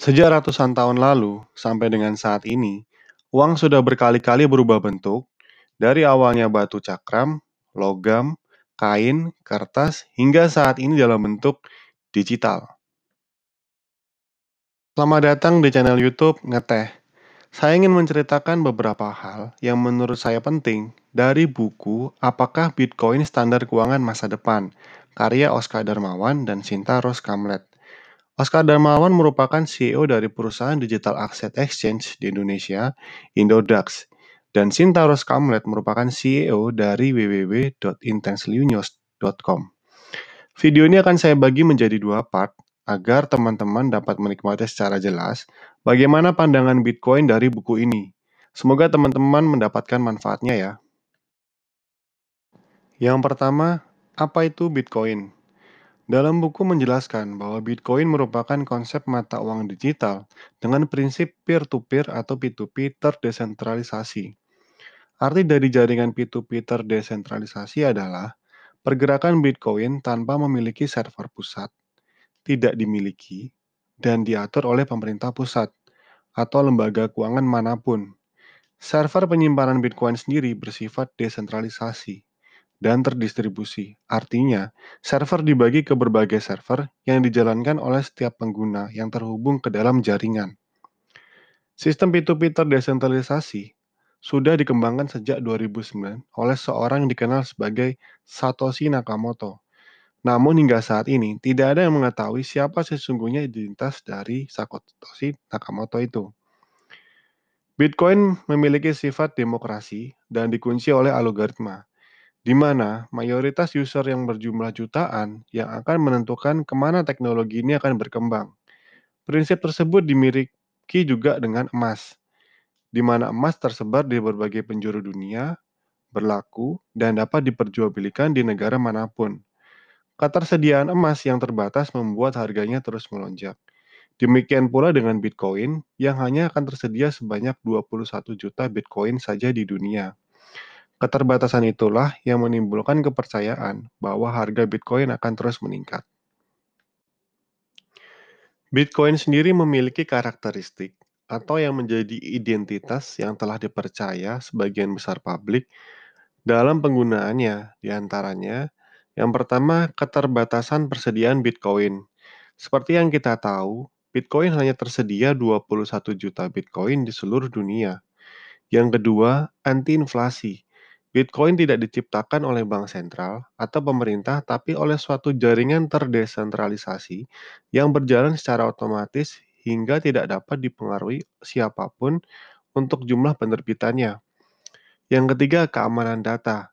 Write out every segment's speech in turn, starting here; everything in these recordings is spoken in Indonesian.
Sejak ratusan tahun lalu sampai dengan saat ini, uang sudah berkali-kali berubah bentuk, dari awalnya batu cakram, logam, kain, kertas, hingga saat ini dalam bentuk digital. Selamat datang di channel YouTube Ngeteh. Saya ingin menceritakan beberapa hal yang menurut saya penting dari buku Apakah Bitcoin Standar Keuangan Masa Depan, karya Oscar Darmawan dan Sinta Rose Kamlet. Oscar Darmawan merupakan CEO dari perusahaan digital asset exchange di Indonesia, Indodax, dan Sinta Rose Kamlet merupakan CEO dari www.intenselynews.com. Video ini akan saya bagi menjadi dua part agar teman-teman dapat menikmati secara jelas bagaimana pandangan Bitcoin dari buku ini. Semoga teman-teman mendapatkan manfaatnya ya. Yang pertama, apa itu Bitcoin? Dalam buku menjelaskan bahwa Bitcoin merupakan konsep mata uang digital dengan prinsip peer-to-peer atau P2P terdesentralisasi. Arti dari jaringan P2P terdesentralisasi adalah pergerakan Bitcoin tanpa memiliki server pusat, tidak dimiliki, dan diatur oleh pemerintah pusat atau lembaga keuangan mana pun. Server penyimpanan Bitcoin sendiri bersifat desentralisasi dan terdistribusi. Artinya, server dibagi ke berbagai server yang dijalankan oleh setiap pengguna yang terhubung ke dalam jaringan. Sistem P2P terdesentralisasi sudah dikembangkan sejak 2009 oleh seorang yang dikenal sebagai Satoshi Nakamoto. Namun hingga saat ini, tidak ada yang mengetahui siapa sesungguhnya identitas dari Satoshi Nakamoto itu. Bitcoin memiliki sifat demokrasi dan dikunci oleh algoritma di mana mayoritas user yang berjumlah jutaan yang akan menentukan ke mana teknologi ini akan berkembang. Prinsip tersebut dimiliki juga dengan emas, di mana emas tersebar di berbagai penjuru dunia, berlaku, dan dapat diperjualbelikan di negara mana pun. Ketersediaan emas yang terbatas membuat harganya terus melonjak. Demikian pula dengan Bitcoin yang hanya akan tersedia sebanyak 21 juta Bitcoin saja di dunia. Keterbatasan itulah yang menimbulkan kepercayaan bahwa harga Bitcoin akan terus meningkat. Bitcoin sendiri memiliki karakteristik atau yang menjadi identitas yang telah dipercaya sebagian besar publik dalam penggunaannya, di antaranya yang pertama keterbatasan persediaan Bitcoin. Seperti yang kita tahu, Bitcoin hanya tersedia 21 juta Bitcoin di seluruh dunia. Yang kedua, anti-inflasi. Bitcoin tidak diciptakan oleh bank sentral atau pemerintah, tapi oleh suatu jaringan terdesentralisasi yang berjalan secara otomatis hingga tidak dapat dipengaruhi siapa pun untuk jumlah penerbitannya. Yang ketiga, keamanan data.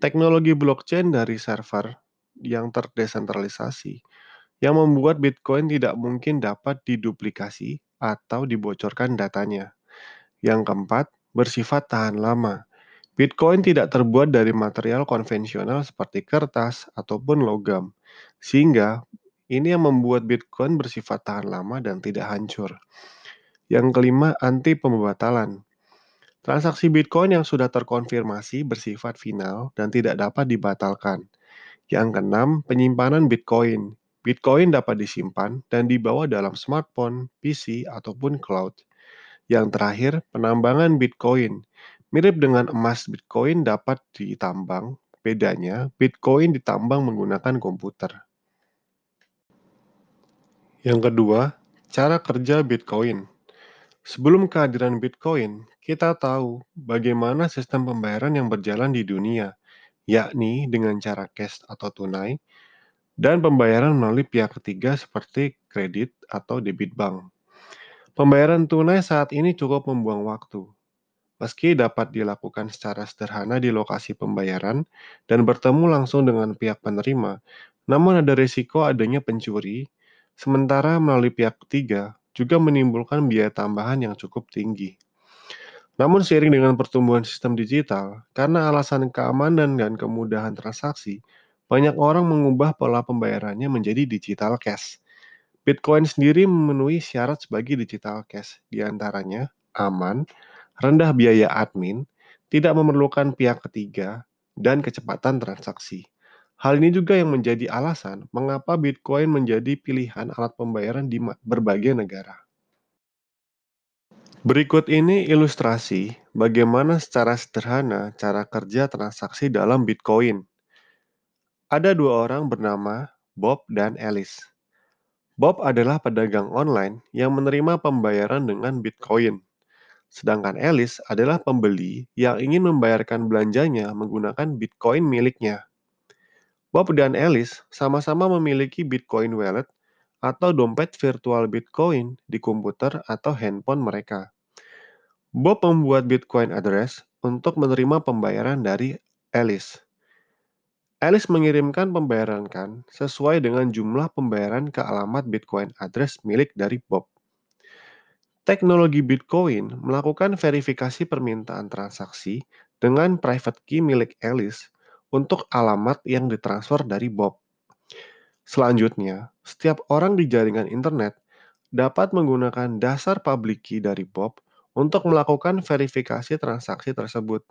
Teknologi blockchain dari server yang terdesentralisasi yang membuat Bitcoin tidak mungkin dapat diduplikasi atau dibocorkan datanya. Yang keempat, bersifat tahan lama. Bitcoin tidak terbuat dari material konvensional seperti kertas ataupun logam, sehingga ini yang membuat Bitcoin bersifat tahan lama dan tidak hancur. Yang kelima, anti pembatalan. Transaksi Bitcoin yang sudah terkonfirmasi bersifat final dan tidak dapat dibatalkan. Yang keenam, penyimpanan Bitcoin. Bitcoin dapat disimpan dan dibawa dalam smartphone, PC, ataupun cloud. Yang terakhir, penambangan Bitcoin. Mirip dengan emas Bitcoin dapat ditambang, bedanya Bitcoin ditambang menggunakan komputer. Yang kedua, cara kerja Bitcoin. Sebelum kehadiran Bitcoin, kita tahu bagaimana sistem pembayaran yang berjalan di dunia, yakni dengan cara cash atau tunai, dan pembayaran melalui pihak ketiga seperti kredit atau debit bank. Pembayaran tunai saat ini cukup membuang waktu, Meski dapat dilakukan secara sederhana di lokasi pembayaran dan bertemu langsung dengan pihak penerima, namun ada risiko adanya pencuri, sementara melalui pihak ketiga juga menimbulkan biaya tambahan yang cukup tinggi. Namun seiring dengan pertumbuhan sistem digital, karena alasan keamanan dan kemudahan transaksi, banyak orang mengubah pola pembayarannya menjadi digital cash. Bitcoin sendiri memenuhi syarat sebagai digital cash, di antaranya aman, rendah biaya admin, tidak memerlukan pihak ketiga, dan kecepatan transaksi. Hal ini juga yang menjadi alasan mengapa Bitcoin menjadi pilihan alat pembayaran di berbagai negara. Berikut ini ilustrasi bagaimana secara sederhana cara kerja transaksi dalam Bitcoin. Ada dua orang bernama Bob dan Alice. Bob adalah pedagang online yang menerima pembayaran dengan Bitcoin. Sedangkan Alice adalah pembeli yang ingin membayarkan belanjanya menggunakan Bitcoin miliknya. Bob dan Alice sama-sama memiliki Bitcoin Wallet atau dompet virtual Bitcoin di komputer atau handphone mereka. Bob membuat Bitcoin address untuk menerima pembayaran dari Alice. Alice mengirimkan pembayaran kan sesuai dengan jumlah pembayaran ke alamat Bitcoin address milik dari Bob. Teknologi Bitcoin melakukan verifikasi permintaan transaksi dengan private key milik Alice untuk alamat yang ditransfer dari Bob. Selanjutnya, setiap orang di jaringan internet dapat menggunakan dasar public key dari Bob untuk melakukan verifikasi transaksi tersebut,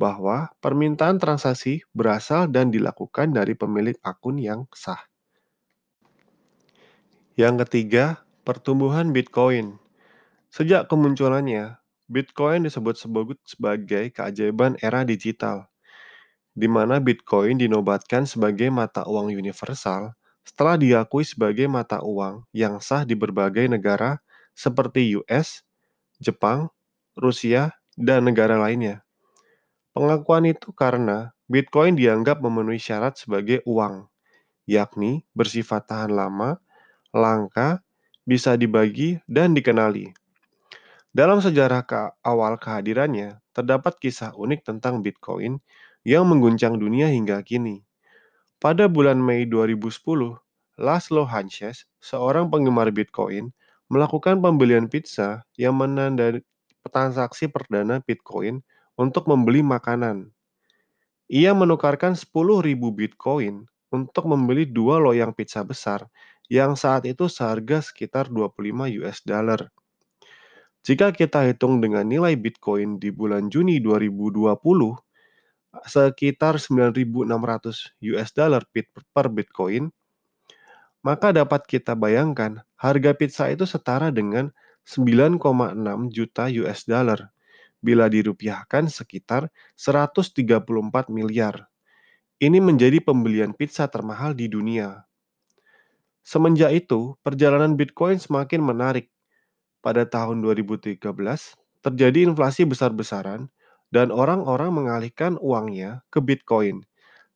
bahwa permintaan transaksi berasal dan dilakukan dari pemilik akun yang sah. Yang ketiga, pertumbuhan Bitcoin. Sejak kemunculannya, Bitcoin disebut sebagai keajaiban era digital di mana Bitcoin dinobatkan sebagai mata uang universal setelah diakui sebagai mata uang yang sah di berbagai negara seperti US, Jepang, Rusia, dan negara lainnya. Pengakuan itu karena Bitcoin dianggap memenuhi syarat sebagai uang, yakni bersifat tahan lama, langka, bisa dibagi, dan dikenali. Dalam sejarah ke awal kehadirannya, terdapat kisah unik tentang Bitcoin yang mengguncang dunia hingga kini. Pada bulan Mei 2010, Laszlo Hanches, seorang penggemar Bitcoin, melakukan pembelian pizza yang menandai transaksi perdana Bitcoin untuk membeli makanan. Ia menukarkan 10.000 Bitcoin untuk membeli dua loyang pizza besar yang saat itu seharga sekitar 25 US dollar. Jika kita hitung dengan nilai Bitcoin di bulan Juni 2020, sekitar 9.600 US dollar per Bitcoin, maka dapat kita bayangkan harga pizza itu setara dengan 9,6 juta US dollar bila dirupiahkan sekitar 134 miliar. Ini menjadi pembelian pizza termahal di dunia. Semenjak itu, perjalanan Bitcoin semakin menarik. Pada tahun 2013, terjadi inflasi besar-besaran dan orang-orang mengalihkan uangnya ke Bitcoin.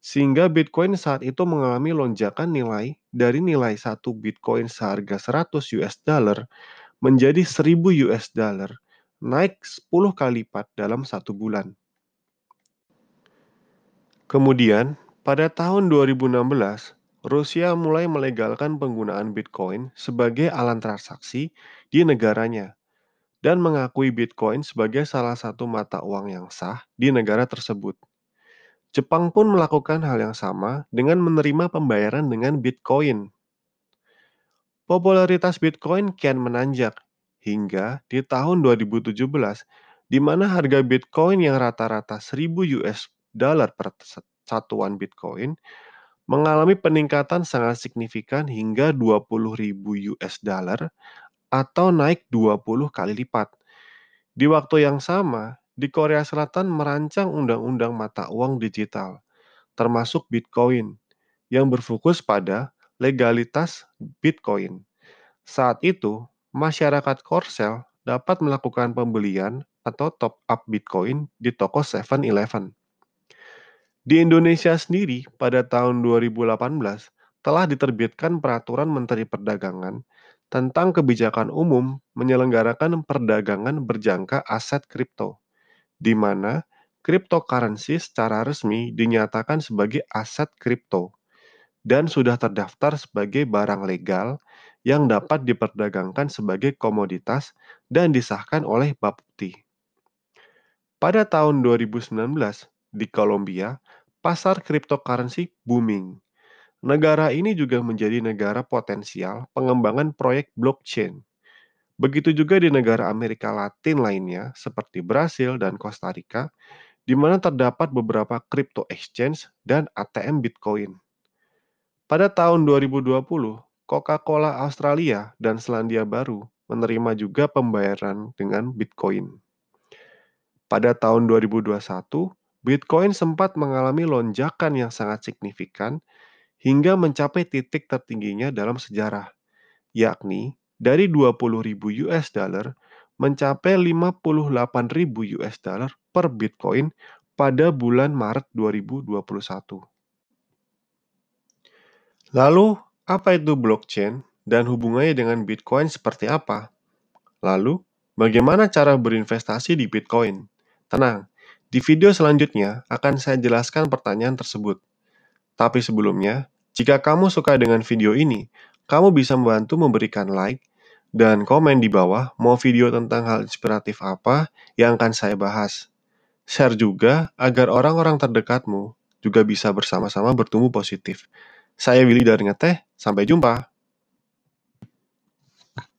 Sehingga Bitcoin saat itu mengalami lonjakan nilai dari nilai satu Bitcoin seharga 100 US dollar menjadi 1000 US dollar, naik 10 kali lipat dalam satu bulan. Kemudian, pada tahun 2016, Rusia mulai melegalkan penggunaan Bitcoin sebagai alat transaksi di negaranya dan mengakui Bitcoin sebagai salah satu mata uang yang sah di negara tersebut. Jepang pun melakukan hal yang sama dengan menerima pembayaran dengan Bitcoin. Popularitas Bitcoin kian menanjak hingga di tahun 2017 di mana harga Bitcoin yang rata-rata 1000 US dollar per satuan Bitcoin mengalami peningkatan sangat signifikan hingga 20.000 US dollar atau naik 20 kali lipat. Di waktu yang sama, di Korea Selatan merancang undang-undang mata uang digital, termasuk Bitcoin, yang berfokus pada legalitas Bitcoin. Saat itu, masyarakat Korsel dapat melakukan pembelian atau top up Bitcoin di toko 7-Eleven. Di Indonesia sendiri, pada tahun 2018, telah diterbitkan Peraturan Menteri Perdagangan tentang kebijakan umum menyelenggarakan perdagangan berjangka aset kripto, di mana cryptocurrency secara resmi dinyatakan sebagai aset kripto dan sudah terdaftar sebagai barang legal yang dapat diperdagangkan sebagai komoditas dan disahkan oleh Bapepti. Pada tahun 2019, di Kolombia, pasar cryptocurrency booming Negara ini juga menjadi negara potensial pengembangan proyek blockchain. Begitu juga di negara Amerika Latin lainnya seperti Brasil dan Costa Rica, di mana terdapat beberapa crypto exchange dan ATM Bitcoin. Pada tahun 2020, Coca-Cola Australia dan Selandia Baru menerima juga pembayaran dengan Bitcoin. Pada tahun 2021, Bitcoin sempat mengalami lonjakan yang sangat signifikan hingga mencapai titik tertingginya dalam sejarah, yakni dari 20.000 US dollar mencapai 58.000 US dollar per Bitcoin pada bulan Maret 2021. Lalu, apa itu blockchain dan hubungannya dengan Bitcoin seperti apa? Lalu, bagaimana cara berinvestasi di Bitcoin? Tenang, di video selanjutnya akan saya jelaskan pertanyaan tersebut. Tapi sebelumnya, jika kamu suka dengan video ini, kamu bisa membantu memberikan like dan komen di bawah mau video tentang hal inspiratif apa yang akan saya bahas. Share juga agar orang-orang terdekatmu juga bisa bersama-sama bertumbuh positif. Saya Willy dari Ngeteh, sampai jumpa.